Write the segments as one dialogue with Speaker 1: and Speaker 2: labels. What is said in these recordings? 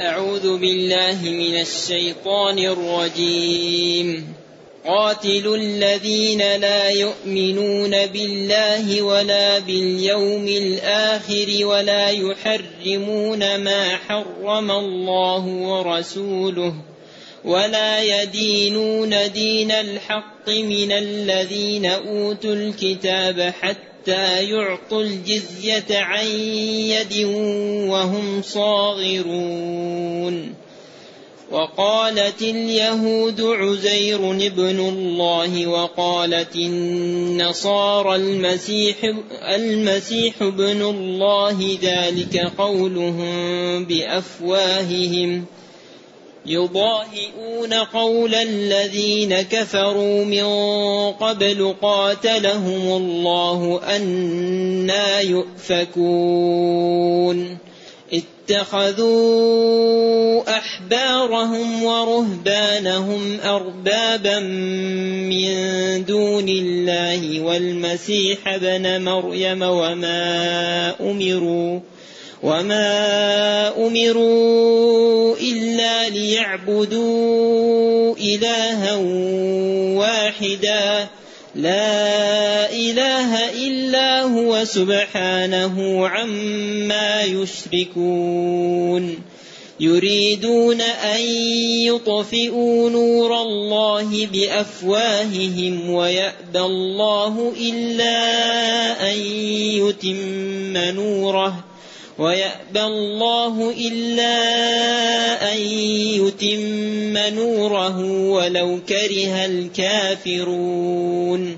Speaker 1: أعوذ بالله من الشيطان الرجيم. قاتلوا الذين لا يؤمنون بالله ولا باليوم الآخر ولا يحرمون ما حرم الله ورسوله ولا يدينون دين الحق من الذين أوتوا الكتاب حتى يعطوا الجزية عن يد وهم صاغرون. وقالت اليهود عزير ابن الله وقالت النصارى المسيح المسيح ابن الله ذلك قولهم بأفواههم. يضاهئون قول الذين كفروا من قبل قاتلهم الله أنا يؤفكون. اتخذوا أحبارهم ورهبانهم أربابا من دون الله والمسيح ابن مريم وما أمروا وما امروا الا ليعبدوا الها واحدا لا اله الا هو سبحانه عما يشركون يريدون ان يطفئوا نور الله بافواههم ويابى الله الا ان يتم نوره ويأبى الله إلا أن يتم نوره ولو كره الكافرون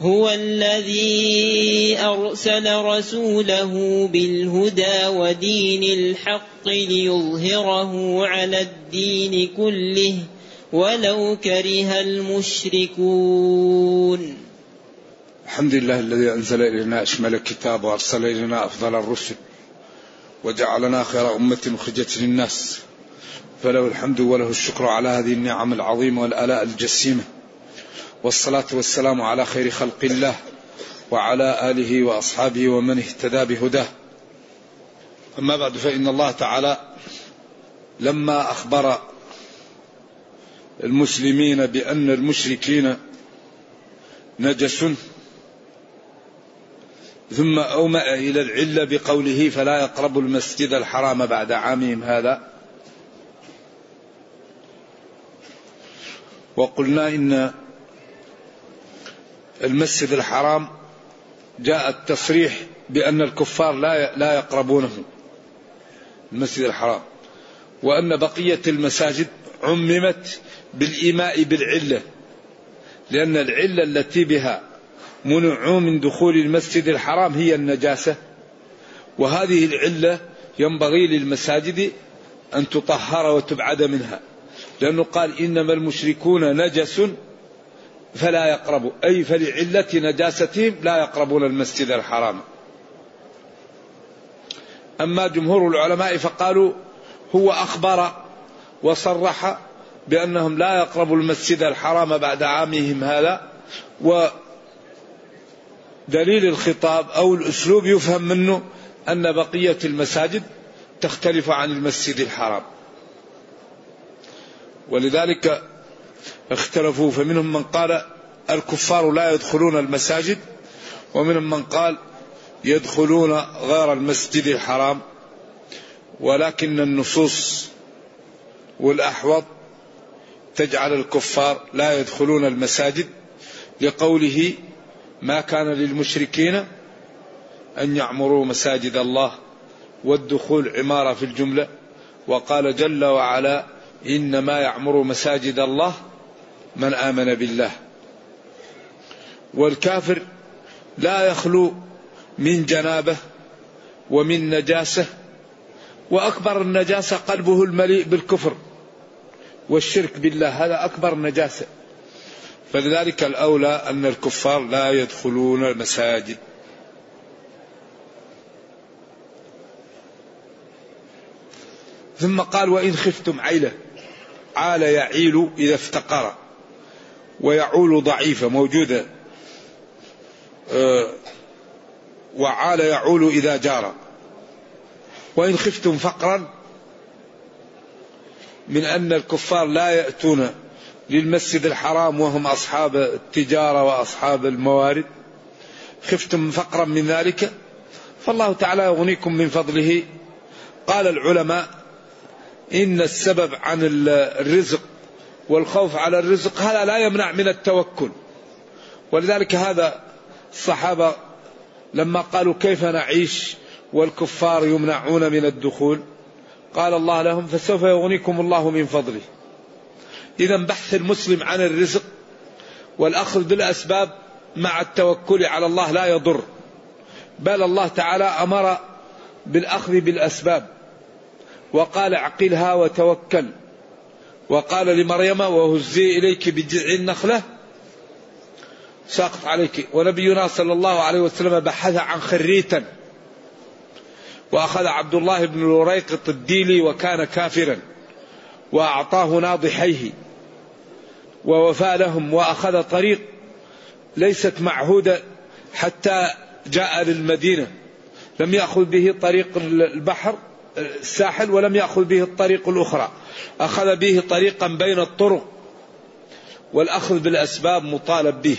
Speaker 1: هو الذي أرسل رسوله بالهدى ودين الحق ليظهره على الدين كله ولو كره المشركون
Speaker 2: الحمد لله الذي أنزل إلينا أشمل الكتاب وأرسل إلينا أفضل الرسل وجعلنا خير أمة أخرجت للناس. فله الحمد وله الشكر على هذه النعم العظيمة والآلاء الجسيمة. والصلاة والسلام على خير خلق الله وعلى آله وأصحابه ومن اهتدى بهداه. أما بعد فإن الله تعالى لما أخبر المسلمين بأن المشركين نجس ثم أومأ إلى العلة بقوله فلا يقربوا المسجد الحرام بعد عامهم هذا. وقلنا إن المسجد الحرام جاء التصريح بأن الكفار لا لا يقربونه. المسجد الحرام. وأن بقية المساجد عممت بالإيماء بالعلة. لأن العلة التي بها منعوا من دخول المسجد الحرام هي النجاسة. وهذه العلة ينبغي للمساجد أن تطهر وتبعد منها. لأنه قال إنما المشركون نجس فلا يقربوا أي فلعلة نجاستهم لا يقربون المسجد الحرام. أما جمهور العلماء فقالوا هو أخبر وصرح بأنهم لا يقربوا المسجد الحرام بعد عامهم هذا ودليل الخطاب أو الأسلوب يفهم منه أن بقية المساجد تختلف عن المسجد الحرام. ولذلك اختلفوا فمنهم من قال الكفار لا يدخلون المساجد ومنهم من قال يدخلون غير المسجد الحرام ولكن النصوص والأحوط تجعل الكفار لا يدخلون المساجد لقوله ما كان للمشركين أن يعمروا مساجد الله والدخول عمارة في الجملة. وقال جل وعلا إنما يعمر مساجد الله من آمن بالله. والكافر لا يخلو من جنابه ومن نجاسه. وأكبر النجاسة قلبه المليء بالكفر والشرك بالله. هذا أكبر نجاسة. فلذلك الأولى أن الكفار لا يدخلون المساجد. ثم قال وإن خفتم عيلة عال يعيل إذا افتقر ويعول ضعيفة موجودة أه وعال يعول إذا جار. وإن خفتم فقرا من أن الكفار لا يأتون للمسجد الحرام وهم أصحاب التجارة وأصحاب الموارد. خفتم فقرا من ذلك؟ فالله تعالى يغنيكم من فضله. قال العلماء إن السبب عن الرزق والخوف على الرزق هذا لا يمنع من التوكل. ولذلك هذا الصحابة لما قالوا كيف نعيش والكفار يمنعون من الدخول قال الله لهم فسوف يغنيكم الله من فضله. إذا بحث المسلم عن الرزق والأخذ بالأسباب مع التوكل على الله لا يضر. بل الله تعالى أمر بالأخذ بالأسباب. وقال اعقلها وتوكل. وقال لمريم وهزي إليك بجذع النخلة. ساقط عليك. ونبينا صلى الله عليه وسلم بحث عن خريتا. وأخذ عبد الله بن الوريقط الديلي وكان كافرا. وأعطاه ناضحيه. ووفى لهم وأخذ طريق ليست معهودة حتى جاء للمدينة. لم يأخذ به طريق البحر الساحل ولم يأخذ به الطريق الأخرى. أخذ به طريقا بين الطرق والأخذ بالأسباب مطالب به.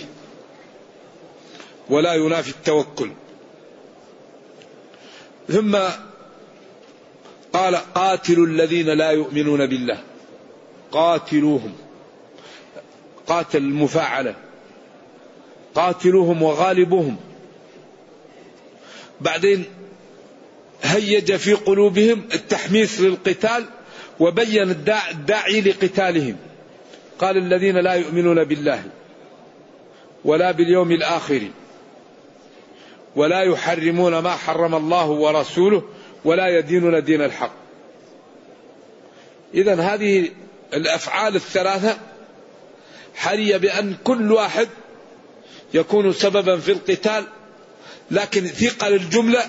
Speaker 2: ولا ينافي التوكل. ثم قال قاتلوا الذين لا يؤمنون بالله. قاتلوهم. قاتل المفاعلة قاتلوهم وغالبوهم. بعدين هيج في قلوبهم التحميس للقتال وبين الداعي لقتالهم. قال الذين لا يؤمنون بالله ولا باليوم الآخر ولا يحرمون ما حرم الله ورسوله ولا يدينون دين الحق. إذا هذه الأفعال الثلاثة حري بأن كل واحد يكون سببا في القتال لكن ثقل الجملة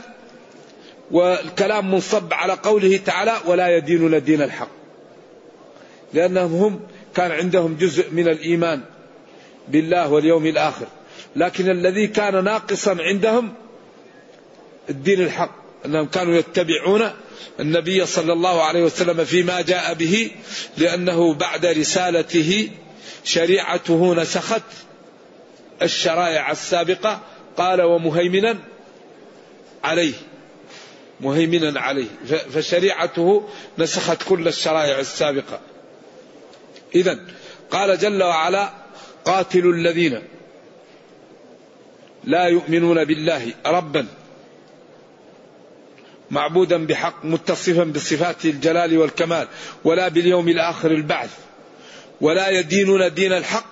Speaker 2: والكلام منصب على قوله تعالى ولا يدينون دين الحق لأنهم هم كان عندهم جزء من الإيمان بالله واليوم الآخر. لكن الذي كان ناقصا عندهم الدين الحق. أنهم كانوا يتبعون النبي صلى الله عليه وسلم فيما جاء به لأنه بعد رسالته شريعته نسخت الشرائع السابقة قال ومهيمنا عليه مهيمنا عليه فشريعته نسخت كل الشرائع السابقة. إذا قال جل وعلا قاتلوا الذين لا يؤمنون بالله ربا معبودا بحق متصفا بصفات الجلال والكمال ولا باليوم الآخر البعث. ولا يدينون دين الحق.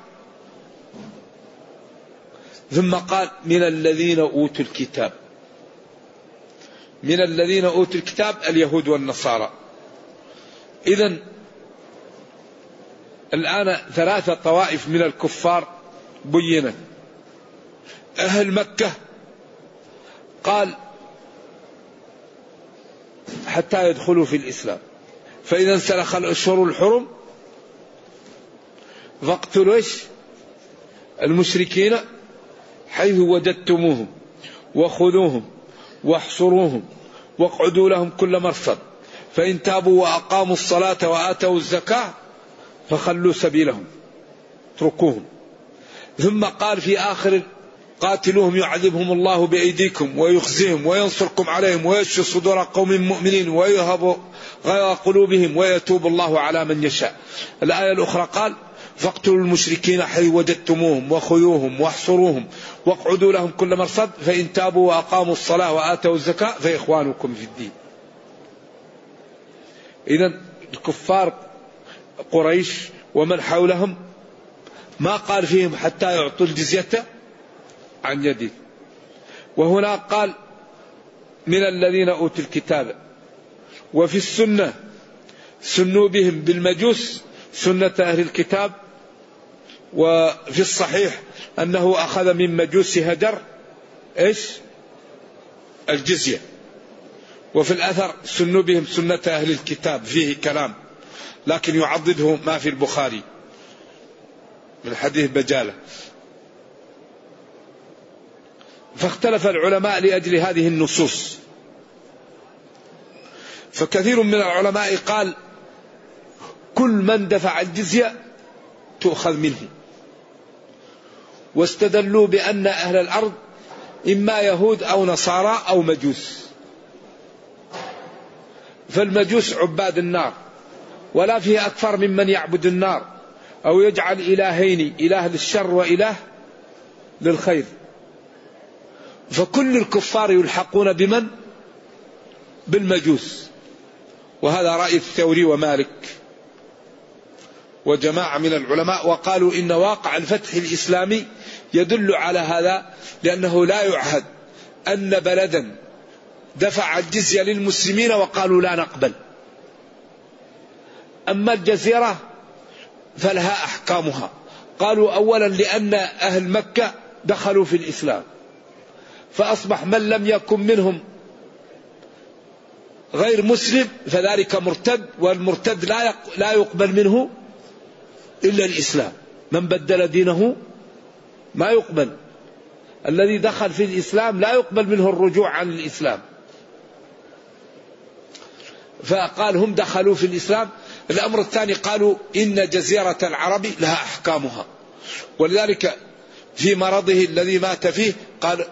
Speaker 2: ثم قال من الذين أوتوا الكتاب. من الذين أوتوا الكتاب اليهود والنصارى. إذا الآن ثلاثة طوائف من الكفار بينت. أهل مكة قال حتى يدخلوا في الإسلام. فإذا انسلخ الأشهر الحرم فاقتلوا إيش؟ المشركين حيث وجدتموهم وخذوهم واحصروهم واقعدوا لهم كل مرصد فإن تابوا وأقاموا الصلاة وآتوا الزكاة فخلوا سبيلهم اتركوهم ثم قال في آخر قاتلوهم يعذبهم الله بأيديكم ويخزيهم وينصركم عليهم ويشفي صدور قوم مؤمنين ويهب غير قلوبهم ويتوب الله على من يشاء الآية الأخرى قال فاقتلوا المشركين حيث وجدتموهم وخذوهم واحصروهم واقعدوا لهم كل مرصد فإن تابوا وأقاموا الصلاة وآتوا الزكاة فإخوانكم في الدين. إذا الكفار قريش ومن حولهم ما قال فيهم حتى يعطوا الجزية عن يده وهنا قال من الذين أوتوا الكتاب وفي السنة سنوا بهم بالمجوس سنة أهل الكتاب وفي الصحيح أنه أخذ من مجوس هجر إيش؟ الجزية. وفي الأثر سنوا بهم سنة أهل الكتاب فيه كلام لكن يعضده ما في البخاري. من حديث بجالة. فاختلف العلماء لأجل هذه النصوص. فكثير من العلماء قال كل من دفع الجزية تؤخذ منه. واستدلوا بأن أهل الأرض إما يهود أو نصارى أو مجوس. فالمجوس عباد النار ولا فيه أكثر ممن يعبد النار أو يجعل إلهين إله للشر وإله للخير. فكل الكفار يلحقون بمن؟ بالمجوس. وهذا رأي الثوري ومالك وجماعة من العلماء وقالوا إن واقع الفتح الإسلامي يدل على هذا لأنه لا يعهد أن بلدا دفع الجزية للمسلمين وقالوا لا نقبل. أما الجزيرة فلها أحكامها. قالوا أولا لأن أهل مكة دخلوا في الإسلام. فأصبح من لم يكن منهم غير مسلم فذلك مرتد والمرتد لا لا يقبل منه إلا الإسلام. من بدل دينه ما يقبل. الذي دخل في الإسلام لا يقبل منه الرجوع عن الإسلام. فقال هم دخلوا في الإسلام. الأمر الثاني قالوا إن جزيرة العرب لها أحكامها. ولذلك في مرضه الذي مات فيه قال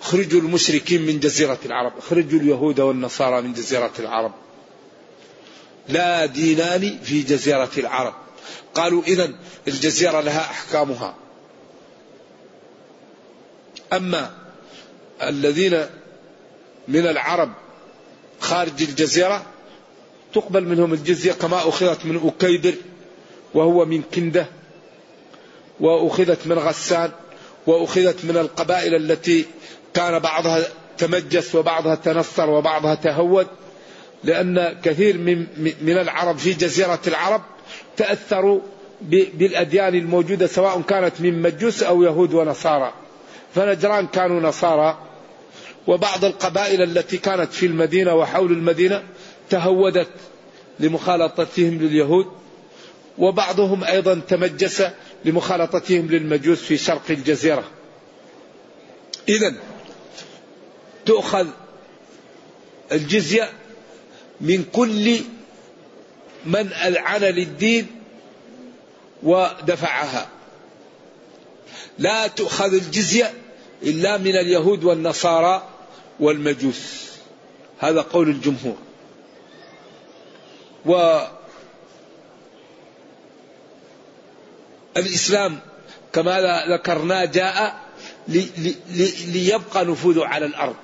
Speaker 2: اخرجوا المشركين من جزيرة العرب. اخرجوا اليهود والنصارى من جزيرة العرب. لا دينان في جزيرة العرب. قالوا إذا الجزيرة لها أحكامها. أما الذين من العرب خارج الجزيرة تقبل منهم الجزية كما أخذت من أكيدر وهو من كندة وأخذت من غسان وأخذت من القبائل التي كان بعضها تمجس وبعضها تنصر وبعضها تهود لأن كثير من, من العرب في جزيرة العرب تأثروا بالأديان الموجودة سواء كانت من مجوس أو يهود ونصارى. فنجران كانوا نصارى وبعض القبائل التي كانت في المدينة وحول المدينة تهودت لمخالطتهم لليهود وبعضهم أيضا تمجس لمخالطتهم للمجوس في شرق الجزيرة. إذا تؤخذ الجزية من كل من ألعن للدين ودفعها. لا تؤخذ الجزية إلا من اليهود والنصارى والمجوس. هذا قول الجمهور. و الإسلام كما ذكرنا جاء لي لي ليبقى نفوذه على الأرض.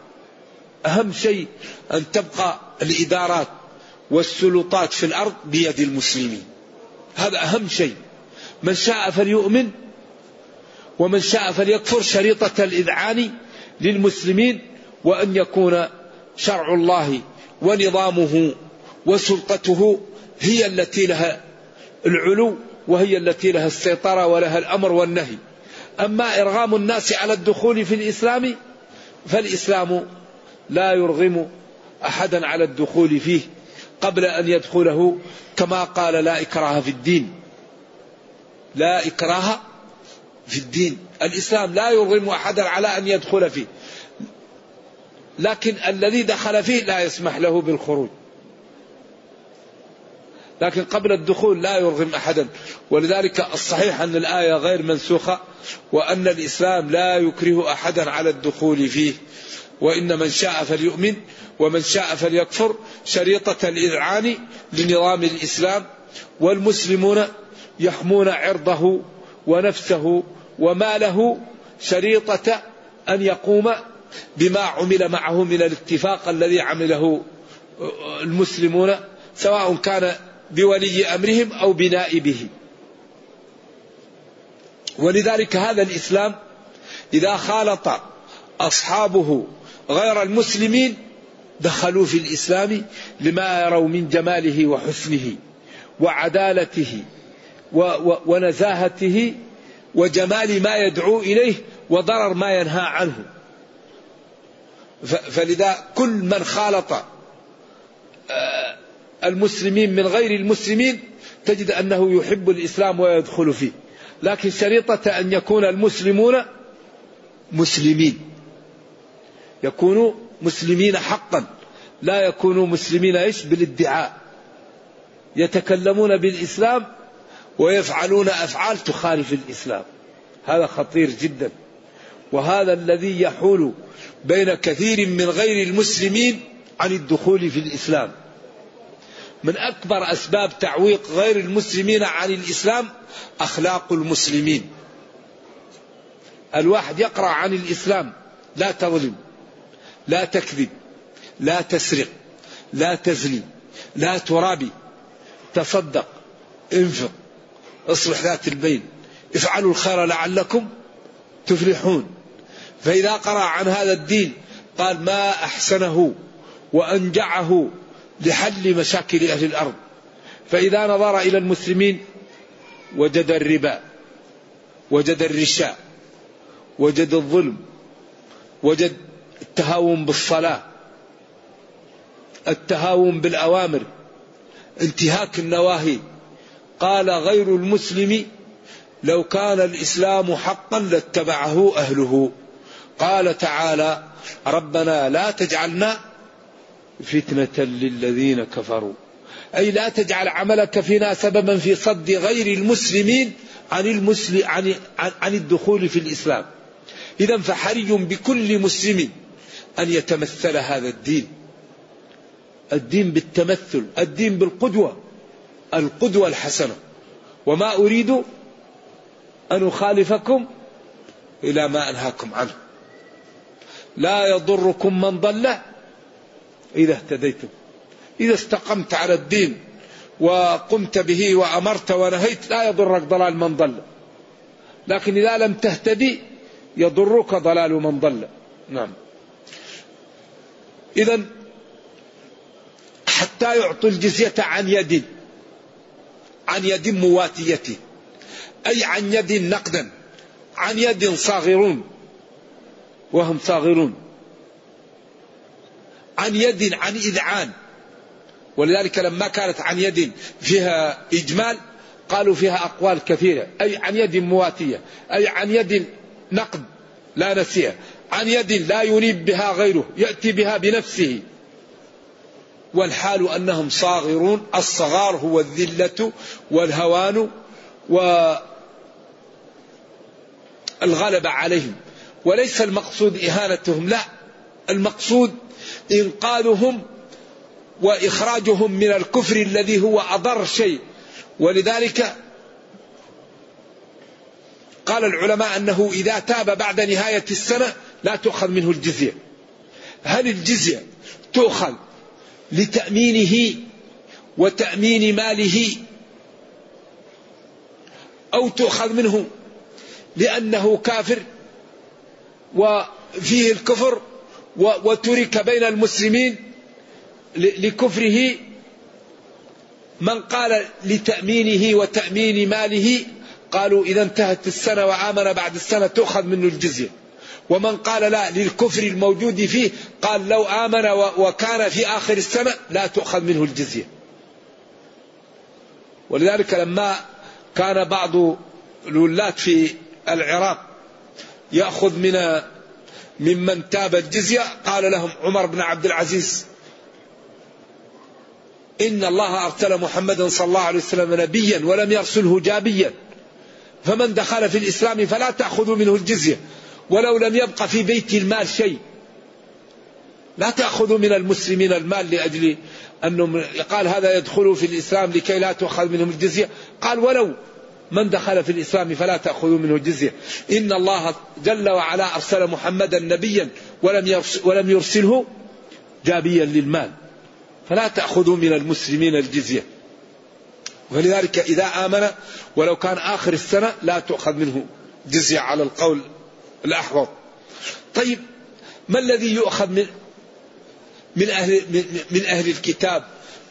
Speaker 2: أهم شيء أن تبقى الإدارات والسلطات في الأرض بيد المسلمين. هذا أهم شيء. من شاء فليؤمن ومن شاء فليكفر شريطة الإذعان للمسلمين وأن يكون شرع الله ونظامه وسلطته هي التي لها العلو وهي التي لها السيطرة ولها الأمر والنهي. أما إرغام الناس على الدخول في الإسلام فالإسلام لا يرغم أحدا على الدخول فيه قبل أن يدخله كما قال لا إكراه في الدين. لا إكراه في الدين. الإسلام لا يرغم أحدا على أن يدخل فيه. لكن الذي دخل فيه لا يسمح له بالخروج. لكن قبل الدخول لا يرغم احدا ولذلك الصحيح أن الآية غير منسوخة وأن الإسلام لا يكره احدا على الدخول فيه. وإن من شاء فليؤمن ومن شاء فليكفر. شريطة الإذعان لنظام الإسلام. والمسلمون يحمون عرضه ونفسه وماله شريطة أن يقوم بما عمل معه من الاتفاق الذي عمله المسلمون سواء كان بولي أمرهم أو بنائبه. ولذلك هذا الإسلام إذا خالط أصحابه غير المسلمين دخلوا في الإسلام لما يروا من جماله وحسنه وعدالته ونزاهته وجمال ما يدعو إليه وضرر ما ينهى عنه. فلذا كل من خالط آه، المسلمين من غير المسلمين تجد أنه يحب الإسلام ويدخل فيه. لكن شريطة أن يكون المسلمون مسلمين. يكونوا مسلمين حقا لا يكونوا مسلمين إيش؟ بالادعاء. يتكلمون بالإسلام ويفعلون أفعال تخالف الإسلام. هذا خطير جدا. وهذا الذي يحول بين كثير من غير المسلمين عن الدخول في الإسلام. من أكبر أسباب تعويق غير المسلمين عن الإسلام أخلاق المسلمين. الواحد يقرأ عن الإسلام لا تظلم لا تكذب لا تسرق لا تزني لا ترابي تصدق انفق. اصلح ذات البين. افعلوا الخير لعلكم تفلحون. فإذا قرأ عن هذا الدين قال ما أحسنه وأنجعه لحل مشاكل أهل الأرض. فإذا نظر إلى المسلمين وجد الربا وجد الرشاء وجد الظلم وجد التهاون بالصلاة التهاون بالأوامر انتهاك النواهي قال غير المسلم لو كان الإسلام حقا لاتبعه أهله. قال تعالى ربنا لا تجعلنا فتنة للذين كفروا. أي لا تجعل عملك فينا سببا في صد غير المسلمين عن المسلم عن عن الدخول في الإسلام. إذا فحري بكل مسلم أن يتمثل هذا الدين. الدين بالتمثل الدين بالقدوة. القدوة الحسنة. وما أريد أن أخالفكم إلى ما أنهاكم عنه. لا يضركم من ضل إذا اهتديتم. إذا استقمت على الدين وقمت به وأمرت ونهيت لا يضرك ضلال من ضل. لكن إذا لم تهتدي يضرك ضلال من ضل. نعم. إذا حتى يعطوا الجزية عن يد عن يد مواتية أي عن يد نقدا عن يد صاغرون وهم صاغرون. عن يد عن إذعان. ولذلك لما كانت عن يد فيها إجمال قالوا فيها أقوال كثيرة. أي عن يد مواتية أي عن يد نقد لا نسيها. عن يد لا ينيب بها غيره يأتي بها بنفسه. والحال أنهم صاغرون الصغار هو الذلة والهوان والغلبة عليهم. وليس المقصود إهانتهم لا. المقصود إنقاذهم وإخراجهم من الكفر الذي هو أضر شيء. ولذلك قال العلماء أنه إذا تاب بعد نهاية السنة لا تؤخذ منه الجزية. هل الجزية تؤخذ لتأمينه وتأمين ماله أو تؤخذ منه لأنه كافر وفيه الكفر وترك بين المسلمين لكفره من قال لتأمينه وتأمين ماله قالوا إذا انتهت السنة وآمن بعد السنة تؤخذ منه الجزية. ومن قال لا للكفر الموجود فيه قال لو آمن وكان في آخر السنة لا تؤخذ منه الجزية. ولذلك لما كان بعض الولاة في العراق يأخذ من ممن تاب الجزية قال لهم عمر بن عبد العزيز إن الله أرسل محمدا صلى الله عليه وسلم نبيا ولم يرسله جابيا فمن دخل في الإسلام فلا تأخذوا منه الجزية. ولو لم يبق في بيت المال شيء. لا تأخذوا من المسلمين المال لأجل أنه قال هذا يدخل في الإسلام لكي لا تؤخذ منهم الجزية. قال ولو من دخل في الإسلام فلا تأخذوا منه الجزية. إن الله جل وعلا أرسل محمدا نبيا ولم, ولم يرسله جابيا للمال. فلا تأخذوا من المسلمين الجزية. ولذلك إذا آمن ولو كان آخر السنة لا تؤخذ منه جزية على القول الأحوط طيب ما الذي يؤخذ من من أهل من أهل الكتاب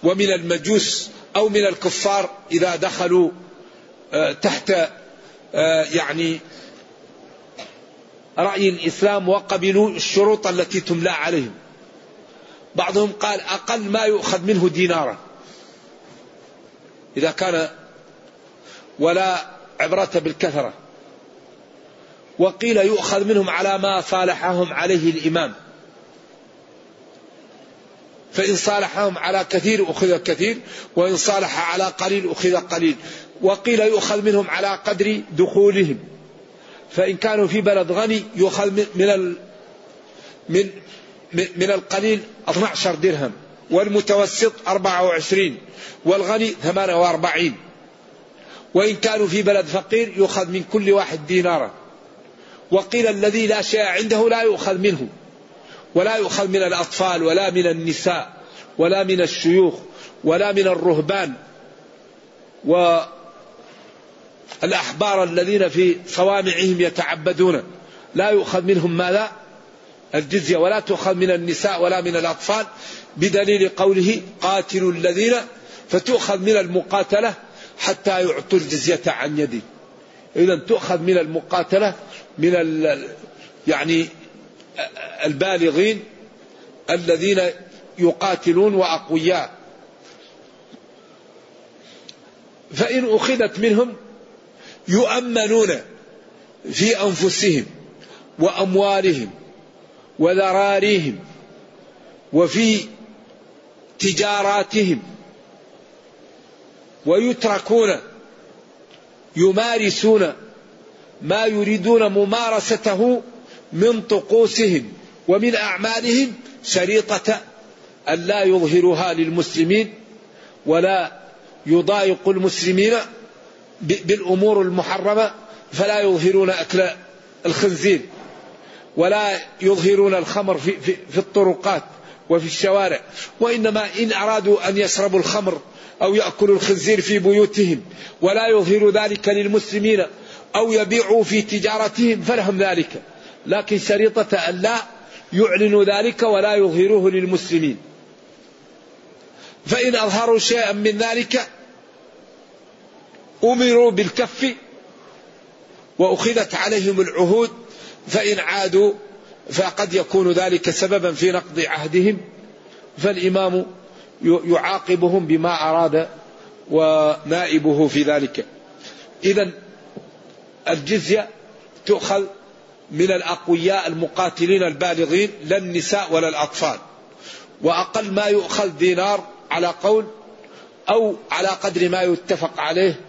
Speaker 2: ومن المجوس أو من الكفار إذا دخلوا آه، تحت آه، يعني رأي الإسلام وقبلوا الشروط التي تملى عليهم. بعضهم قال أقل ما يؤخذ منه دينارا. إذا كان ولا عبرة بالكثرة. وقيل يؤخذ منهم على ما صالحهم عليه الإمام. فإن صالحهم على كثير أخذ كثير وإن صالح على قليل أخذ قليل. وقيل يؤخذ منهم على قدر دخولهم. فإن كانوا في بلد غني يؤخذ من من من القليل 12 درهم والمتوسط 24 والغني 48 وإن كانوا في بلد فقير يؤخذ من كل واحد دينارا. وقيل الذي لا شيء عنده لا يؤخذ منه ولا يؤخذ من الأطفال ولا من النساء ولا من الشيوخ ولا من الرهبان. والأحبار الذين في صوامعهم يتعبدون لا يؤخذ منهم ماذا؟ الجزية ولا تؤخذ من النساء ولا من الأطفال بدليل قوله قاتلوا الذين فتؤخذ من المقاتلة حتى يعطوا الجزية عن يد إذا تؤخذ من المقاتلة من يعني البالغين الذين يقاتلون وأقوياء. فإن أخذت منهم يؤمنون في أنفسهم وأموالهم وذراريهم وفي تجاراتهم ويتركون يمارسون ما يريدون ممارسته من طقوسهم ومن أعمالهم شريطة أن لا يظهروها للمسلمين ولا يضايق المسلمين بالأمور المحرمة فلا يظهرون أكل الخنزير ولا يظهرون الخمر في, في, في الطرقات وفي الشوارع وإنما إن أرادوا أن يشربوا الخمر أو يأكلوا الخنزير في بيوتهم ولا يظهروا ذلك للمسلمين أو يبيعوا في تجارتهم فلهم ذلك. لكن شريطة أن لا يعلنوا ذلك ولا يظهروه للمسلمين. فإن أظهروا شيئا من ذلك أمروا بالكف وأخذت عليهم العهود فإن عادوا فقد يكون ذلك سببا في نقض عهدهم. فالإمام يعاقبهم بما أراد ونائبه في ذلك. إذا الجزية تؤخذ من الأقوياء المقاتلين البالغين لا النساء ولا الأطفال. وأقل ما يؤخذ دينار على قول أو على قدر ما يتفق عليه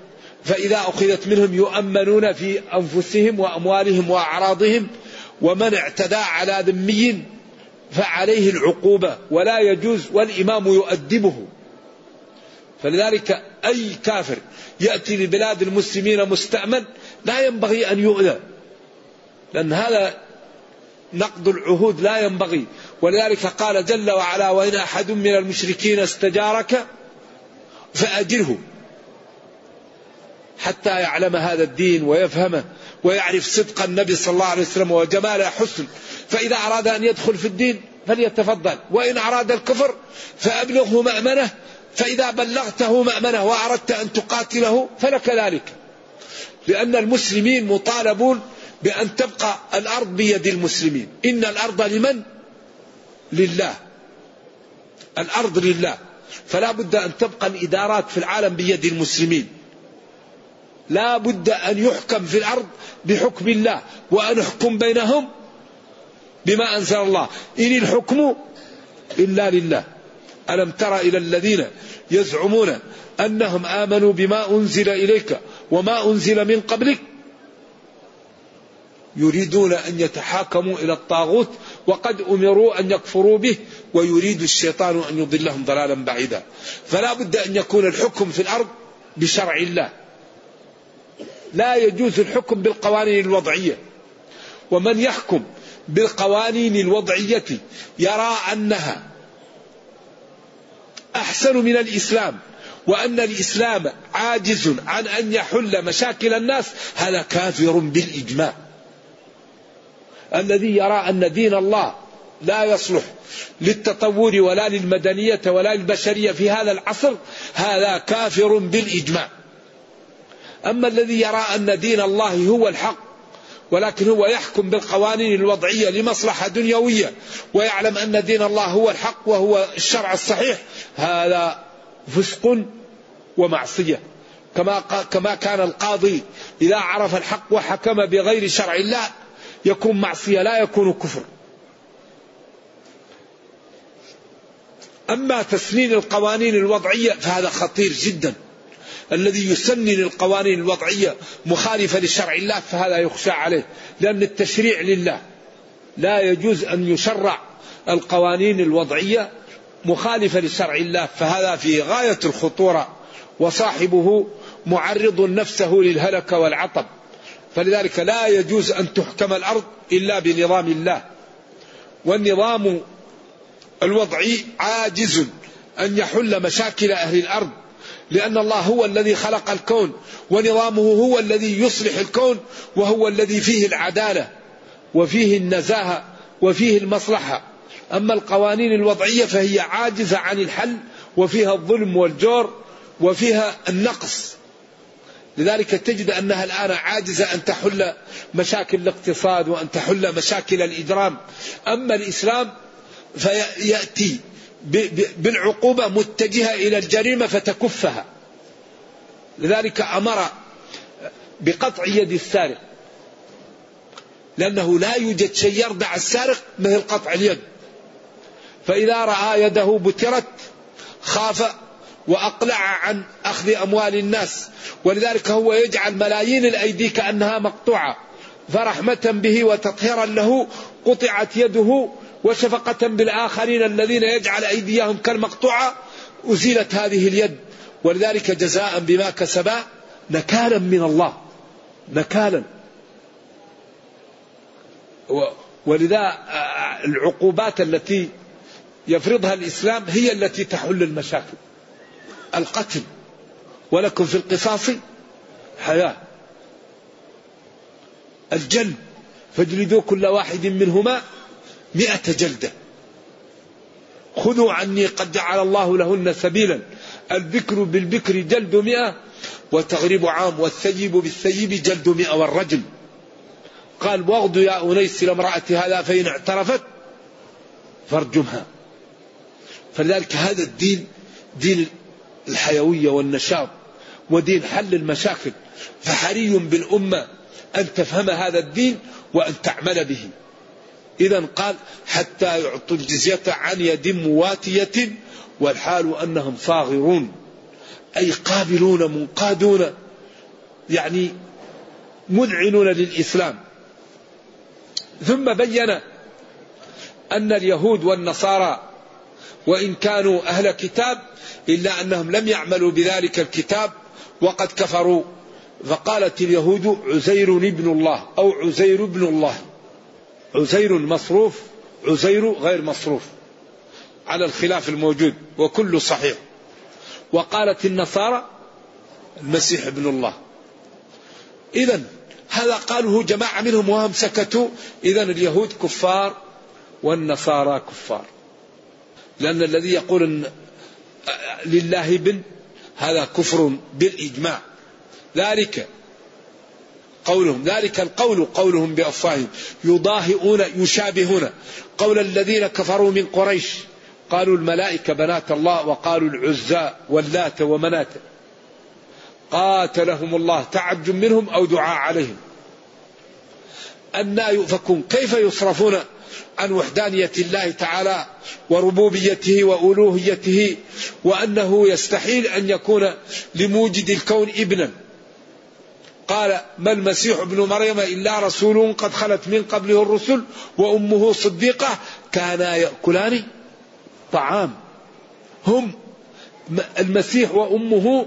Speaker 2: فإذا أخذت منهم يؤمنون في أنفسهم وأموالهم وأعراضهم ومن اعتدى على ذمي فعليه العقوبة ولا يجوز والإمام يؤدبه. فلذلك أي كافر يأتي لبلاد المسلمين مستأمن لا ينبغي أن يؤذى. لأن هذا نقض العهود لا ينبغي. ولذلك قال جل وعلا وإن أحد من المشركين استجارك فأجره حتى يعلم هذا الدين ويفهمه ويعرف صدق النبي صلى الله عليه وسلم وجمال حسن فإذا أراد أن يدخل في الدين فليتفضل. وإن أراد الكفر فأبلغه مأمنة فإذا بلغته مأمنة وأردت أن تقاتله فلك ذلك. لأن المسلمين مطالبون بأن تبقى الأرض بيد المسلمين. إن الأرض لمن؟ لله. الأرض لله. فلا بد أن تبقى الإدارات في العالم بيد المسلمين. لا بد أن يحكم في الأرض بحكم الله. وأن يحكم بينهم بما أنزل الله. إن الحكم إلا لله. ألم تر إلى الذين يزعمون أنهم آمنوا بما أنزل إليك وما أنزل من قبلك؟ يريدون أن يتحاكموا إلى الطاغوت وقد أمروا أن يكفروا به ويريد الشيطان أن يضلهم ضلالا بعيدا. فلا بد أن يكون الحكم في الأرض بشرع الله. لا يجوز الحكم بالقوانين الوضعية. ومن يحكم بالقوانين الوضعية يرى أنها أحسن من الإسلام وأن الإسلام عاجز عن أن يحل مشاكل الناس هذا كافر بالإجماع. الذي يرى أن دين الله لا يصلح للتطور ولا للمدنية ولا للبشرية في هذا العصر هذا كافر بالإجماع. أما الذي يرى أن دين الله هو الحق ولكن هو يحكم بالقوانين الوضعية لمصلحة دنيوية ويعلم أن دين الله هو الحق وهو الشرع الصحيح. هذا فسق ومعصية. كما كما كان القاضي إذا عرف الحق وحكم بغير شرع الله يكون معصية لا يكون كفر. أما تسنين القوانين الوضعية فهذا خطير جدا. الذي يسنن القوانين الوضعية مخالفة لشرع الله فهذا يخشى عليه. لأن التشريع لله لا يجوز أن يشرع القوانين الوضعية مخالفة لشرع الله فهذا في غاية الخطورة وصاحبه معرض نفسه للهلك والعطب. فلذلك لا يجوز أن تحكم الأرض إلا بنظام الله. والنظام الوضعي عاجز أن يحل مشاكل أهل الأرض. لأن الله هو الذي خلق الكون ونظامه هو الذي يصلح الكون وهو الذي فيه العدالة وفيه النزاهة وفيه المصلحة. أما القوانين الوضعية فهي عاجزة عن الحل وفيها الظلم والجور وفيها النقص. لذلك تجد أنها الآن عاجزة أن تحل مشاكل الاقتصاد وأن تحل مشاكل الإجرام. أما الإسلام فيأتي بالعقوبة متجهة إلى الجريمة فتكفها. لذلك أمر بقطع يد السارق. لأنه لا يوجد شيء يردع السارق مثل قطع اليد. فإذا رأى يده بترت خاف وأقلع عن أخذ أموال الناس. ولذلك هو يجعل ملايين الأيدي كأنها مقطوعة. فرحمة به وتطهيرا له قطعت يده وشفقة بالآخرين الذين يجعل أيديهم كالمقطوعة أزيلت هذه اليد. ولذلك جزاء بما كسبا نكالا من الله. نكالا. ولذا العقوبات التي يفرضها الإسلام هي التي تحل المشاكل. القتل. ولكم في القصاص حياة. الجلد فاجلدوا كل واحد منهما مئة جلدة. خذوا عني قد جعل الله لهن سبيلا. البكر بالبكر جلد مئة وتغريب عام والثيب بالثيب جلد مئة والرجل. قال واغد يا أنيس لامرأة هذا فإن اعترفت فارجمها. فلذلك هذا الدين دين الحيوية والنشاط ودين حل المشاكل. فحري بالأمة أن تفهم هذا الدين وأن تعمل به. إذا قال حتى يعطوا الجزية عن يد مواتية والحال أنهم صاغرون. أي قابلون منقادون يعني مذعنون للإسلام. ثم بين أن اليهود والنصارى وإن كانوا أهل كتاب إلا أنهم لم يعملوا بذلك الكتاب وقد كفروا. فقالت اليهود عزير ابن الله أو عزير ابن الله. عزير مصروف عزير غير مصروف على الخلاف الموجود وكل صحيح. وقالت النصارى المسيح ابن الله. إذا هذا قاله جماعة منهم وهم سكتوا. إذا اليهود كفار والنصارى كفار. لأن الذي يقول إن لله ابن هذا كفر بالإجماع. ذلك قولهم. ذلك القول قولهم بأفواههم. يضاهئون يشابهون. قول الذين كفروا من قريش. قالوا الملائكة بنات الله وقالوا العزى واللات ومنات. قاتلهم الله. تعجب منهم أو دعاء عليهم. أنا يؤفكون. كيف يصرفون عن وحدانية الله تعالى وربوبيته وألوهيته وأنه يستحيل أن يكون لموجد الكون ابنا؟ قال ما المسيح ابن مريم إلا رسول قد خلت من قبله الرسل وأمه صديقة كانا يأكلان طعام. هم المسيح وأمه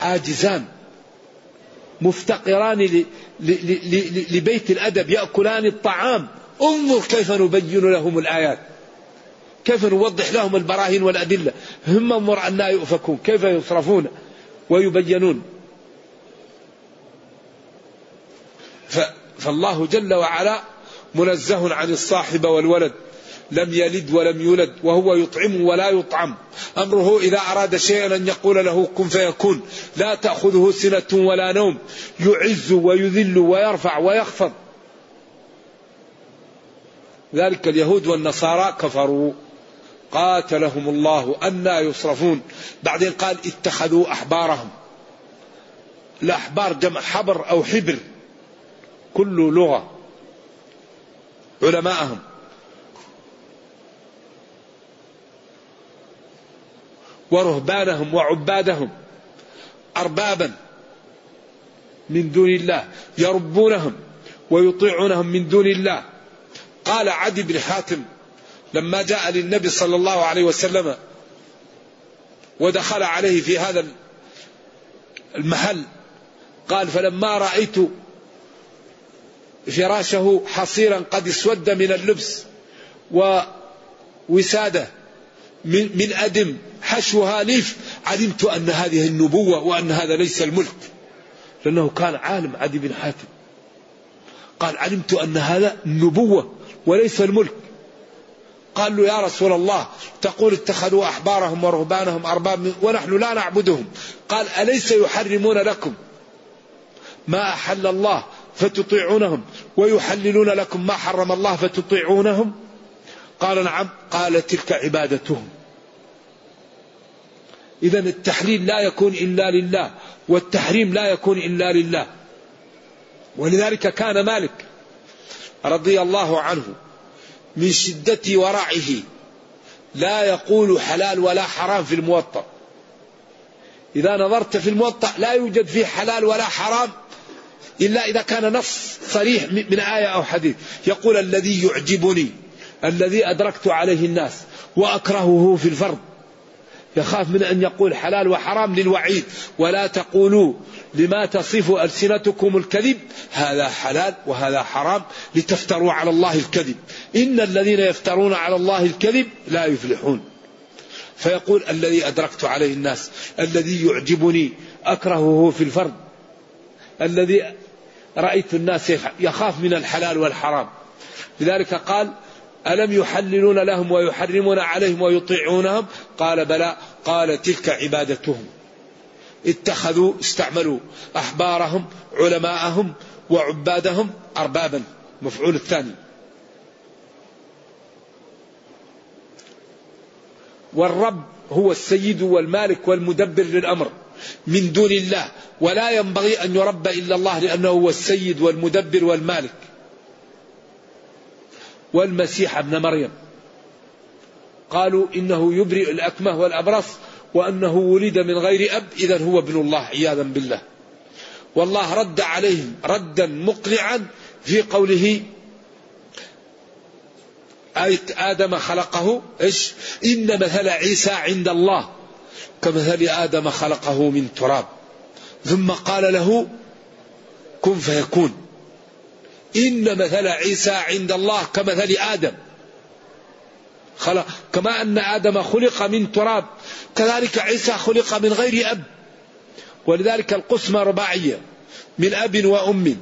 Speaker 2: عاجزان مفتقران لبيت الأدب يأكلان الطعام. انظر كيف نبين لهم الآيات. كيف نوضح لهم البراهين والأدلة. هم انظر أن لا يؤفكون. كيف يصرفون ويبينون. فالله جل وعلا منزه عن الصاحب والولد. لم يلد ولم يولد وهو يطعم ولا يطعم. أمره إذا أراد شيئا أن يقول له كن فيكون. لا تأخذه سنة ولا نوم. يعز ويذل ويرفع ويخفض. ذلك اليهود والنصارى كفروا. قاتلهم الله أنا يصرفون. بعدين قال اتخذوا أحبارهم. الأحبار جمع حبر أو حبر. كل لغة. ورهبانهم وعبادهم. أربابا. من دون الله. يربونهم ويطيعونهم من دون الله. قال عدي بن حاتم لما جاء للنبي صلى الله عليه وسلم ودخل عليه في هذا المحل قال فلما رأيت فراشة حصيرا قد اسود من اللبس ووسادة من, من أدم. حشوها ليف. علمت أن هذه النبوة وأن هذا ليس الملك. لأنه كان عالم عدي بن حاتم. قال علمت أن هذا النبوة وليس الملك. قال له يا رسول الله تقول اتخذوا أحبارهم ورهبانهم أرباب ونحن لا نعبدهم. قال أليس يحرمون لكم؟ ما أحل الله فتطيعونهم ويحللون لكم ما حرم الله فتطيعونهم؟ قال نعم قال تلك عبادتهم. إذا التحليل لا يكون إلا لله والتحريم لا يكون إلا لله. ولذلك كان مالك رضي الله عنه من شدة ورعه لا يقول حلال ولا حرام في الموطأ. إذا نظرت في الموطأ لا يوجد فيه حلال ولا حرام إلا إذا كان نص صريح من آية أو حديث. يقول الذي يعجبني الذي أدركت عليه الناس وأكرهه في الفرض. يخاف من أن يقول حلال وحرام للوعيد. ولا تقولوا لما تصف ألسنتكم الكذب هذا حلال وهذا حرام لتفتروا على الله الكذب. إن الذين يفترون على الله الكذب لا يفلحون. فيقول الذي أدركت عليه الناس الذي يعجبني أكرهه في الفرد الذي رأيت الناس يخاف من الحلال والحرام. لذلك قال ألم يحللون لهم ويحرمون عليهم ويطيعونهم؟ قال بلى. قال تلك عبادتهم. اتخذوا استعملوا أحبارهم علماءهم وعبادهم أربابا. مفعول الثاني. والرب هو السيد والمالك والمدبر للأمر. من دون الله. ولا ينبغي أن يربى إلا الله لأنه هو السيد والمدبر والمالك. والمسيح ابن مريم. قالوا إنه يبرئ الأكمه والأبرص وأنه ولد من غير أب إذا هو ابن الله عياذا بالله. والله رد عليهم ردا مقنعا في قوله آية آدم خلقه إيش؟ إن مثل عيسى عند الله. كمثل آدم خلقه من تراب. ثم قال له كن فيكون. إن مثل عيسى عند الله كمثل آدم. خلق كما أن آدم خلق من تراب كذلك عيسى خلق من غير أب. ولذلك القسمة رباعية من أب وأم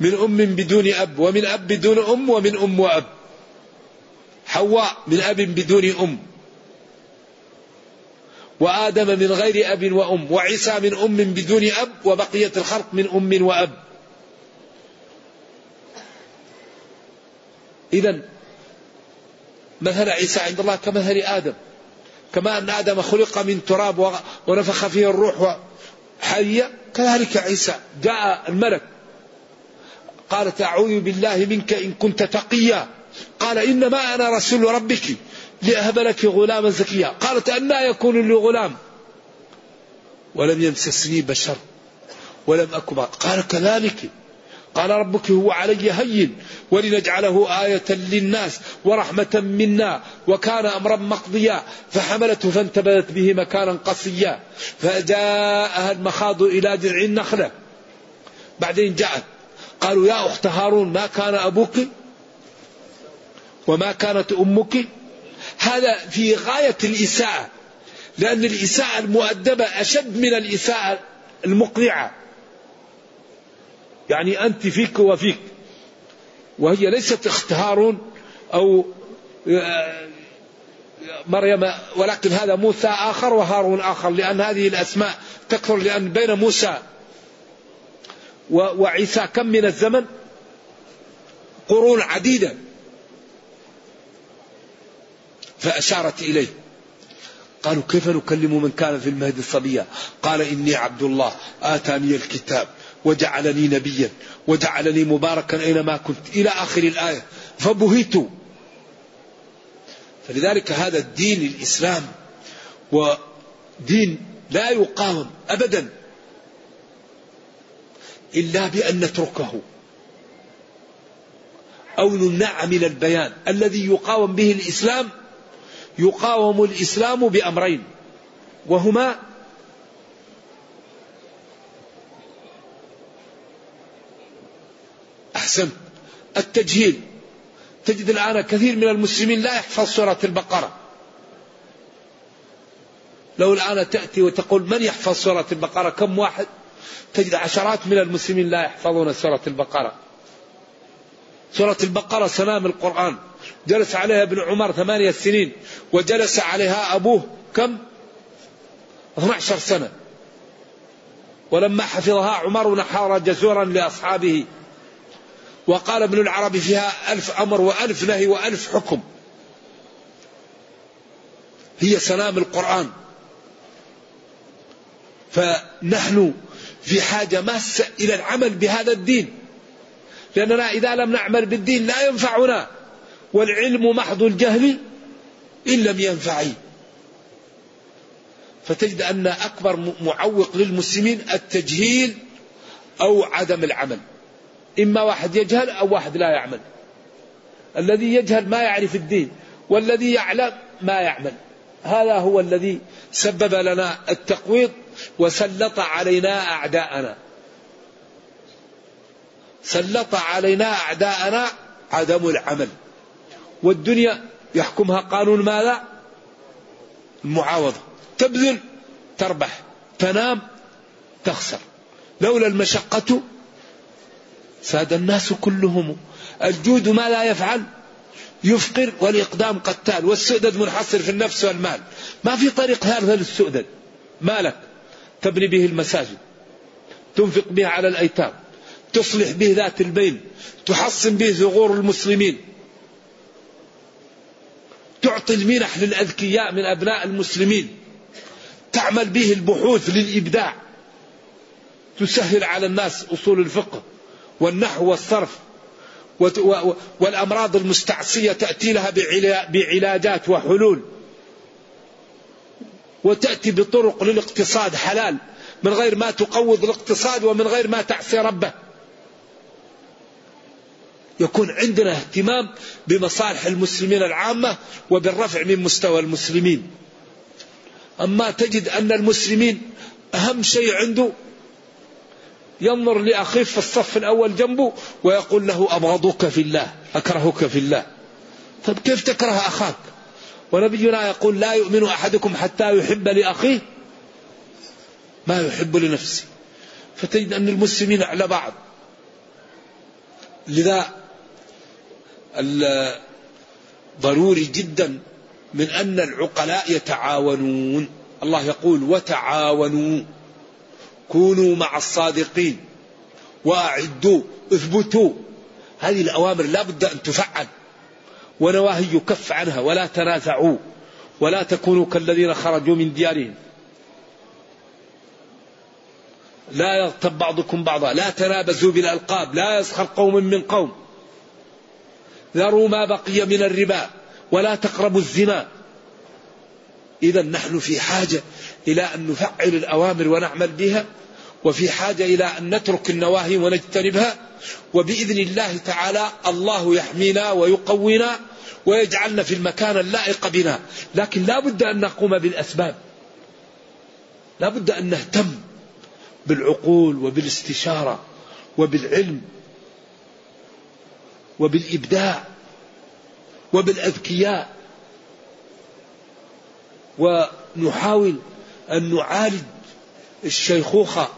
Speaker 2: من أم بدون أب ومن أب بدون أم ومن أم وأب. حواء من أب بدون أم. وآدم من غير أب وأم وعيسى من أم بدون أب وبقية الخلق من أم وأب. إذا مثل عيسى عند الله كمثل آدم. كما أن آدم خلق من تراب ونفخ فيه الروح حية كذلك عيسى جاء الملك. قالت أعوذ بالله منك إن كنت تقيا. قال إنما أنا رسول ربك. لأهب لك غلاما زكيا. قالت أنا يكون لي غلام. ولم يمسسني بشر. ولم أكن قال كذلك. قال ربك هو علي هين. ولنجعله آية للناس ورحمة منا. وكان أمرا مقضيا. فحملته فانتبذت به مكانا قصيا. فجاءها المخاض إلى جذع النخلة. بعدين جاءت. قالوا يا أخت هارون ما كان أبوك؟ وما كانت أمك؟ هذا في غاية الإساءة لأن الإساءة المؤدبة أشد من الإساءة المقنعة. يعني أنت فيك وفيك وهي ليست اخت هارون أو آه، مريم ولكن هذا موسى آخر وهارون آخر لأن هذه الأسماء تكثر لأن بين موسى وعيسى كم من الزمن؟ قرون عديدة. فأشارت إليه. قالوا كيف نكلم من كان في المهد صبيا قال إني عبد الله آتاني الكتاب وجعلني نبيا وجعلني مباركا أينما كنت إلى آخر الآية فبهيت. فلذلك هذا الدين الإسلام دين لا يقاوم أبدا إلا بأن نتركه. أو نمنع من البيان الذي يقاوم به الإسلام يقاوم الإسلام بأمرين وهما أحسنت التجهيل. تجد الآن كثير من المسلمين لا يحفظ سورة البقرة. لو الآن تأتي وتقول من يحفظ سورة البقرة؟ كم واحد؟ تجد عشرات من المسلمين لا يحفظون سورة البقرة. سورة البقرة سلام القرآن. جلس عليها ابن عمر ثمانية سنين وجلس عليها أبوه كم؟ 12 سنة. ولما حفظها عمر نحار جزورا لأصحابه. وقال ابن العربي فيها ألف أمر وألف نهي وألف حكم. هي سلام القرآن. فنحن في حاجة ماسة إلى العمل بهذا الدين. لأننا إذا لم نعمل بالدين لا ينفعنا. والعلم محض الجهل إن لم ينفعي. فتجد أن أكبر معوق للمسلمين التجهيل أو عدم العمل. إما واحد يجهل أو واحد لا يعمل. الذي يجهل ما يعرف الدين والذي يعلم ما يعمل. هذا هو الذي سبب لنا التقويض وسلط علينا أعداءنا. سلط علينا أعداءنا عدم العمل. والدنيا يحكمها قانون ماذا؟ المعاوضة. تبذل تربح. تنام تخسر. لولا المشقة ساد الناس كلهم. الجود ما لا يفعل يفقر والإقدام قتال والسؤدد منحصر في النفس والمال. ما في طريق هذا للسؤدد. مالك تبني به المساجد تنفق به على الأيتام تصلح به ذات البين تحصن به ثغور المسلمين. تعطي المنح للأذكياء من أبناء المسلمين. تعمل به البحوث للإبداع. تسهل على الناس أصول الفقه والنحو والصرف والأمراض المستعصية تأتي لها بعلاجات وحلول. وتأتي بطرق للاقتصاد حلال من غير ما تقوض الاقتصاد ومن غير ما تعصي ربه. يكون عندنا اهتمام بمصالح المسلمين العامة وبالرفع من مستوى المسلمين. أما تجد أن المسلمين أهم شيء عنده ينظر لأخيه في الصف الأول جنبه ويقول له أبغضك في الله أكرهك في الله. طيب كيف تكره أخاك؟ ونبينا يقول لا يؤمن أحدكم حتى يحب لأخيه ما يحب لنفسه. فتجد أن المسلمين على بعض. لذا ضروري جدا من أن العقلاء يتعاونون. الله يقول وتعاونوا كونوا مع الصادقين وأعدوا اثبتوا. هذه الأوامر لا بد أن تفعل ونواهي يكف عنها ولا تنازعوا ولا تكونوا كالذين خرجوا من ديارهم. لا يغتب بعضكم بعضا لا تنابزوا بالألقاب لا يسخر قوم من قوم. ذروا ما بقي من الربا ولا تقربوا الزنا. إذا نحن في حاجة إلى أن نفعل الأوامر ونعمل بها وفي حاجة إلى أن نترك النواهي ونجتنبها وبإذن الله تعالى الله يحمينا ويقوينا ويجعلنا في المكان اللائق بنا. لكن لا بد أن نقوم بالأسباب. لا بد أن نهتم بالعقول وبالاستشارة وبالعلم وبالإبداع وبالأذكياء. ونحاول أن نعالج الشيخوخة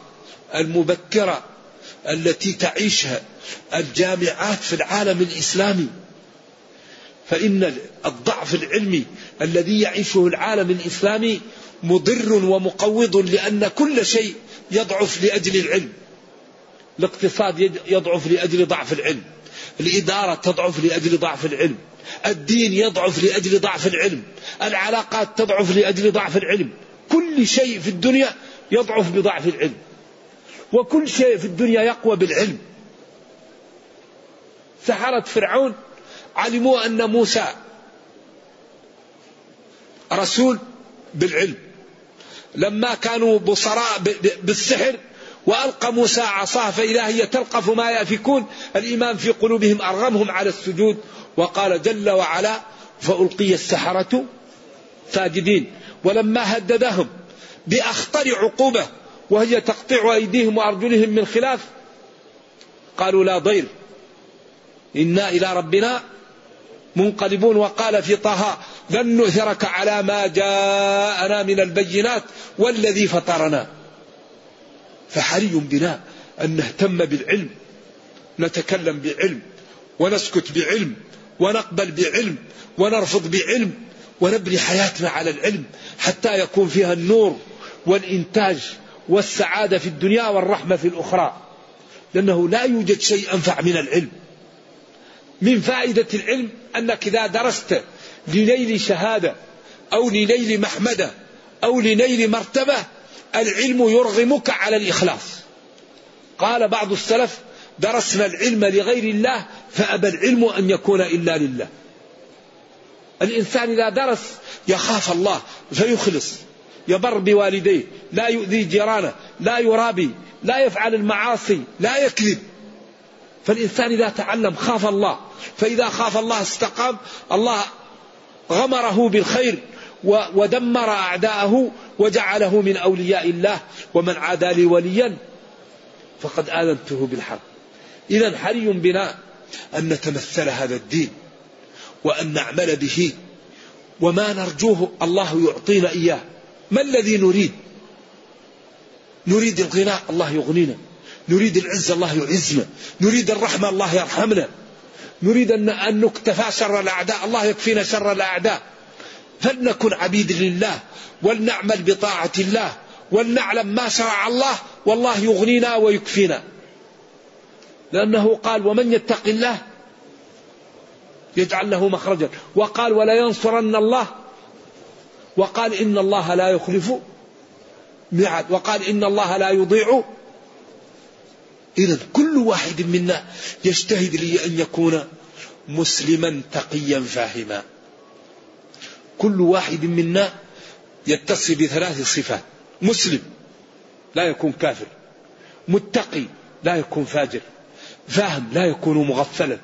Speaker 2: المبكرة التي تعيشها الجامعات في العالم الإسلامي. فإن الضعف العلمي الذي يعيشه العالم الإسلامي مضر ومقوض لأن كل شيء يضعف لأجل العلم. الاقتصاد يضعف لأجل ضعف العلم. الإدارة تضعف لأجل ضعف العلم. الدين يضعف لأجل ضعف العلم. العلاقات تضعف لأجل ضعف العلم. كل شيء في الدنيا يضعف بضعف العلم. وكل شيء في الدنيا يقوى بالعلم. سحرة فرعون علموا أن موسى رسول بالعلم. لما كانوا بصراء بالسحر وألقى موسى عصاه فإذا هي تلقف ما يأفكون الإيمان في قلوبهم أرغمهم على السجود. وقال جل وعلا فألقي السحرة ساجدين. ولما هددهم بأخطر عقوبة وهي تقطيع أيديهم وأرجلهم من خلاف قالوا لا ضير إنا إلى ربنا منقلبون. وقال في طه لن نؤثرك على ما جاءنا من البينات والذي فطرنا. فحري بنا أن نهتم بالعلم نتكلم بعلم ونسكت بعلم ونقبل بعلم ونرفض بعلم ونبني حياتنا على العلم حتى يكون فيها النور والإنتاج والسعادة في الدنيا والرحمة في الأخرى. لأنه لا يوجد شيء أنفع من العلم. من فائدة العلم أنك إذا درست لنيل شهادة أو لنيل محمدة أو لنيل مرتبة العلم يرغمك على الإخلاص. قال بعض السلف درسنا العلم لغير الله فأبى العلم أن يكون إلا لله. الإنسان إذا درس يخاف الله فيخلص يبر بوالديه لا يؤذي جيرانه لا يرابي لا يفعل المعاصي لا يكذب. فالإنسان إذا تعلم خاف الله فإذا خاف الله استقام الله غمره بالخير ودمر أعداءه وجعله من أولياء الله. ومن عادى لي وليا فقد آذنته بالحق إذا حري بنا أن نتمثل هذا الدين وأن نعمل به وما نرجوه الله يعطينا إياه. ما الذي نريد؟ نريد الغناء الله يغنينا. نريد العزة الله يعزنا. نريد الرحمة الله يرحمنا. نريد أن نكتفى شر الأعداء. الله يكفينا شر الأعداء. فلنكن عبيد لله ولنعمل بطاعة الله ولنعلم ما شرع الله والله يغنينا ويكفينا؟ لأنه قال ومن يتق الله يجعل له مخرجا. وقال ولا ينصرن الله. وقال إن الله لا يخلف ميعاد. وقال إن الله لا يضيع. إذا كل واحد منا يجتهد لي أن يكون مسلما تقيا فاهما. كل واحد منا يتصل بثلاث صفات. مسلم لا يكون كافر. متقي لا يكون فاجر. فاهم لا يكون مغفلا.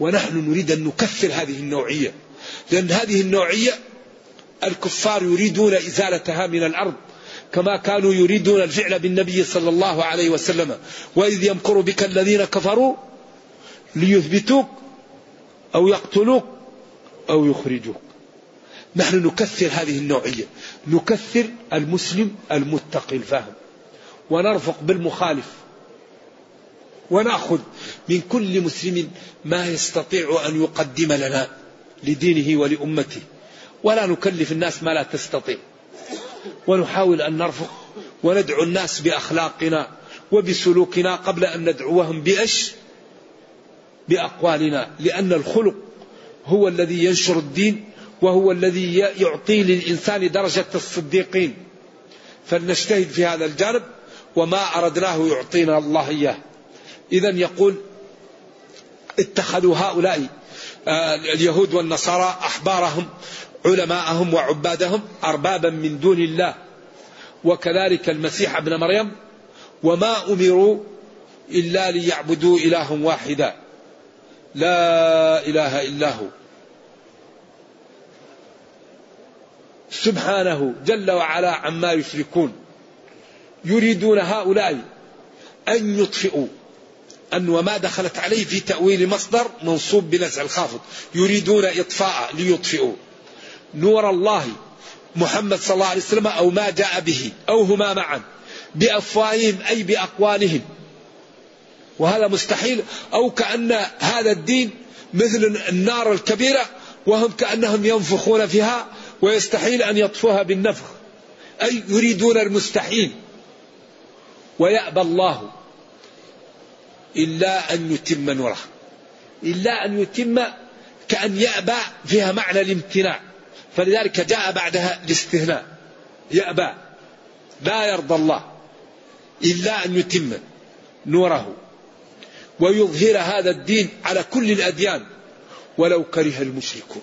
Speaker 2: ونحن نريد أن نكثر هذه النوعية. لأن هذه النوعية الكفار يريدون إزالتها من الأرض كما كانوا يريدون الفعل بالنبي صلى الله عليه وسلم. وإذ يمكر بك الذين كفروا ليثبتوك أو يقتلوك أو يخرجوك. نحن نكثر هذه النوعية. نكثر المسلم المتقي الفاهم. ونرفق بالمخالف. ونأخذ من كل مسلم ما يستطيع أن يقدم لنا لدينه ولأمته. ولا نكلف الناس ما لا تستطيع. ونحاول أن نرفق وندعو الناس بأخلاقنا وبسلوكنا قبل أن ندعوهم بإيش؟ بأقوالنا لأن الخلق هو الذي ينشر الدين وهو الذي يعطي للإنسان درجة الصديقين. فلنجتهد في هذا الجانب وما أردناه يعطينا الله إياه. إذا يقول اتخذوا هؤلاء آه، اليهود والنصارى أحبارهم علماءهم وعبادهم أربابا من دون الله. وكذلك المسيح ابن مريم وما أمروا إلا ليعبدوا إلها واحدا. لا إله إلا هو. سبحانه جل وعلا عما يشركون. يريدون هؤلاء أن يطفئوا. أن وما دخلت عليه في تأويل مصدر منصوب بنزع الخافض. يريدون إطفاء ليطفئوا. نور الله محمد صلى الله عليه وسلم أو ما جاء به أو هما معا. بأفواههم أي بأقوالهم. وهذا مستحيل. أو كأن هذا الدين مثل النار الكبيرة وهم كأنهم ينفخون فيها ويستحيل أن يطفوها بالنفخ. أي يريدون المستحيل. ويأبى الله إلا أن يتم نوره. إلا أن يتم كأن يأبى فيها معنى الامتناع. فلذلك جاء بعدها الاستثناء يأبى لا يرضى الله إلا أن يتم نوره. ويظهر هذا الدين على كل الأديان. ولو كره المشركون.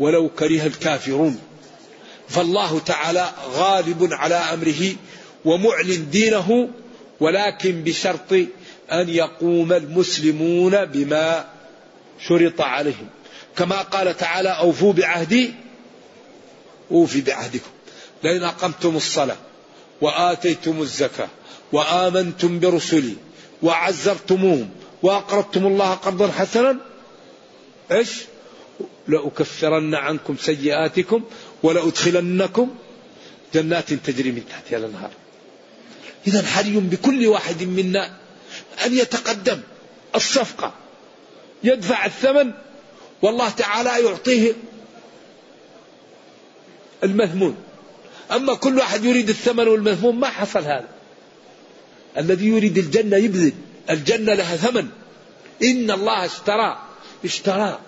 Speaker 2: ولو كره الكافرون. فالله تعالى غالب على أمره ومعلن دينه ولكن بشرط أن يقوم المسلمون بما شرط عليهم. كما قال تعالى أوفوا بعهدي أوفي بعهدكم. لئن أقمتم الصلاة وآتيتم الزكاة وآمنتم برسلي وعزرتموهم وأقرضتم الله قرضا حسنا؟ إيش؟ لأكفرن عنكم سيئاتكم ولأدخلنكم جنات تجري من تحتها الأنهار إذا حري بكل واحد منا أن يتقدم الصفقة يدفع الثمن والله تعالى يعطيه المذمون. أما كل واحد يريد الثمن والمذموم ما حصل هذا. الذي يريد الجنة يبذل. الجنة لها ثمن. إن الله اشترى. اشترى.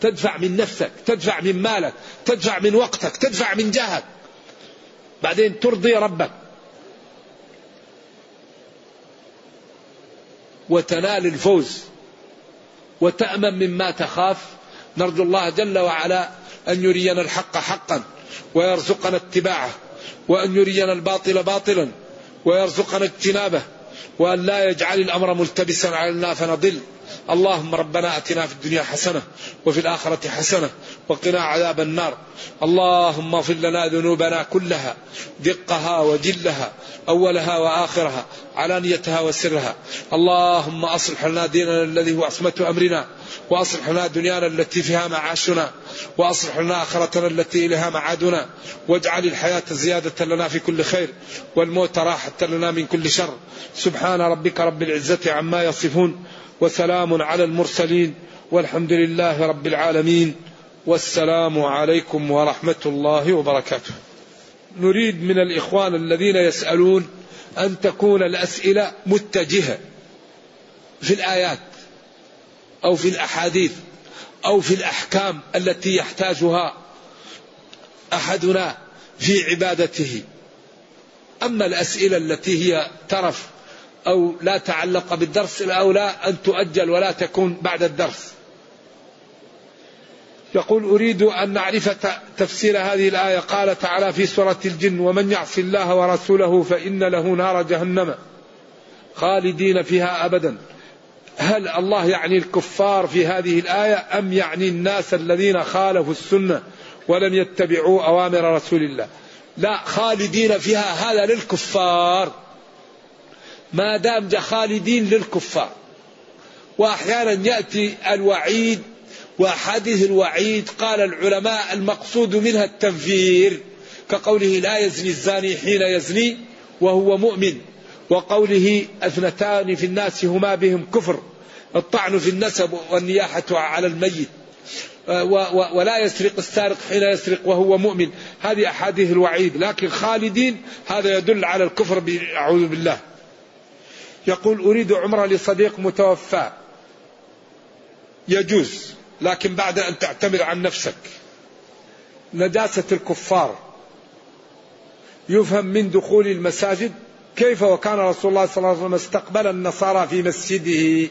Speaker 2: تدفع من نفسك تدفع من مالك تدفع من وقتك تدفع من جهك بعدين ترضي ربك. وتنال الفوز. وتأمن مما تخاف. نرجو الله جل وعلا أن يرينا الحق حقا ويرزقنا اتباعه وأن يرينا الباطل باطلا. ويرزقنا اجتنابه وأن لا يجعل الأمر ملتبسا علينا فنضل. اللهم ربنا آتنا في الدنيا حسنة وفي الآخرة حسنة وقنا عذاب النار. اللهم اغفر لنا ذنوبنا كلها دقها وجلها أولها وآخرها علانيتها وسرها. اللهم أصلح لنا ديننا الذي هو عصمه أمرنا وأصلح لنا دنيانا التي فيها معاشنا. وأصلح لنا آخرتنا التي إليها معادنا واجعل الحياة زيادة لنا في كل خير والموت راحة لنا من كل شر سبحان ربك رب العزة عما يصفون وسلام على المرسلين والحمد لله رب العالمين والسلام عليكم ورحمة الله وبركاته. نريد من الإخوان الذين يسألون أن تكون الأسئلة متجهة في الآيات أو في الأحاديث أو في الأحكام التي يحتاجها أحدنا في عبادته. أما الأسئلة التي هي ترف أو لا تعلق بالدرس الأولى أن تؤجل ولا تكون بعد الدرس. يقول أريد أن نعرف تفسير هذه الآية. قال تعالى في سورة الجن ومن يعص الله ورسوله فإن له نار جهنم خالدين فيها أبدا. هل الله يعني الكفار في هذه الآية أم يعني الناس الذين خالفوا السنة ولم يتبعوا أوامر رسول الله؟ لا خالدين فيها هذا للكفار. ما دام خالدين للكفار. وأحيانا يأتي الوعيد واحاديث الوعيد قال العلماء المقصود منها التنفير كقوله لا يزني الزاني حين يزني وهو مؤمن. وقوله أثنتان في الناس هما بهم كفر الطعن في النسب والنياحة على الميت. ولا يسرق السارق حين يسرق وهو مؤمن. هذه أحاديث الوعيد لكن خالدين هذا يدل على الكفر أعوذ بالله. يقول أريد عمرة لصديق متوفى. يجوز لكن بعد أن تعتمر عن نفسك. نجاسة الكفار. يفهم من دخول المساجد كيف وكان رسول الله صلى الله عليه وسلم استقبل النصارى في مسجده؟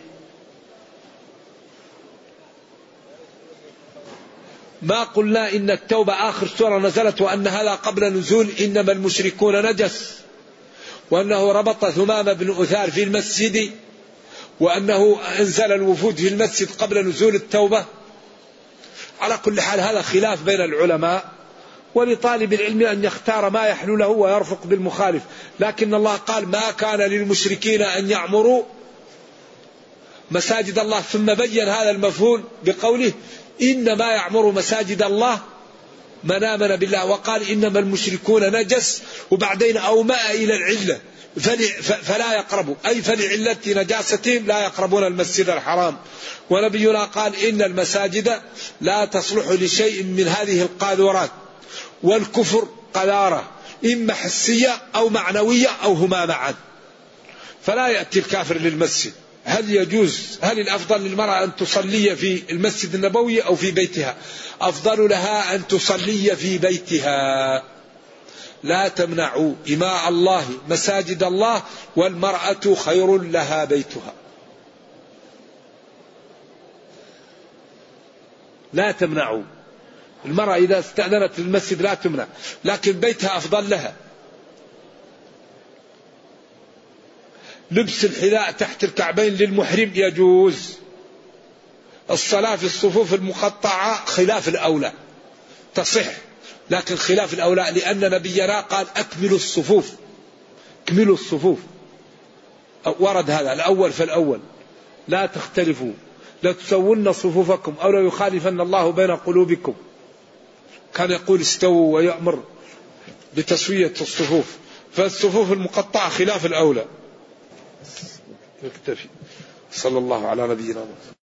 Speaker 2: ما قلنا إن التوبة آخر سورة نزلت وأن هذا قبل نزول إنما المشركون نجس وأنه ربط ثمام بن أثار في المسجد وأنه أنزل الوفود في المسجد قبل نزول التوبة. على كل حال هذا خلاف بين العلماء ولطالب العلم أن يختار ما يحلو له ويرفق بالمخالف. لكن الله قال ما كان للمشركين أن يعمروا. مساجد الله ثم بين هذا المفهوم بقوله إنما يعمر مساجد الله من آمن بالله وقال إنما المشركون نجس وبعدين أومأ إلى العلة فلا يقربوا أي فلعلة نجاستهم لا يقربون المسجد الحرام. ونبينا قال إن المساجد لا تصلح لشيء من هذه القاذورات. والكفر قذارة. إما حسية أو معنوية أو هما معا. فلا يأتي الكافر للمسجد. هل يجوز؟ هل الأفضل للمرأة أن تصلي في المسجد النبوي أو في بيتها؟ أفضل لها أن تصلي في بيتها. لا تمنعوا إماء الله مساجد الله والمرأة خير لها بيتها. لا تمنعوا. المرأة إذا استأذنت المسجد لا تمنع لكن بيتها أفضل لها. لبس الحذاء تحت الكعبين للمحرم يجوز. الصلاة في الصفوف المقطعة خلاف الأولى تصح لكن خلاف الأولى لأن نبينا قال أكملوا الصفوف اكملوا الصفوف. ورد هذا الأول فالأول. لا تختلفوا لا تسون صفوفكم أو لا يخالفن الله بين قلوبكم. كان يقول استووا ويأمر بتسوية الصفوف. فالصفوف المقطعة خلاف الأولى. نكتفي صلى الله على نبينا محمد.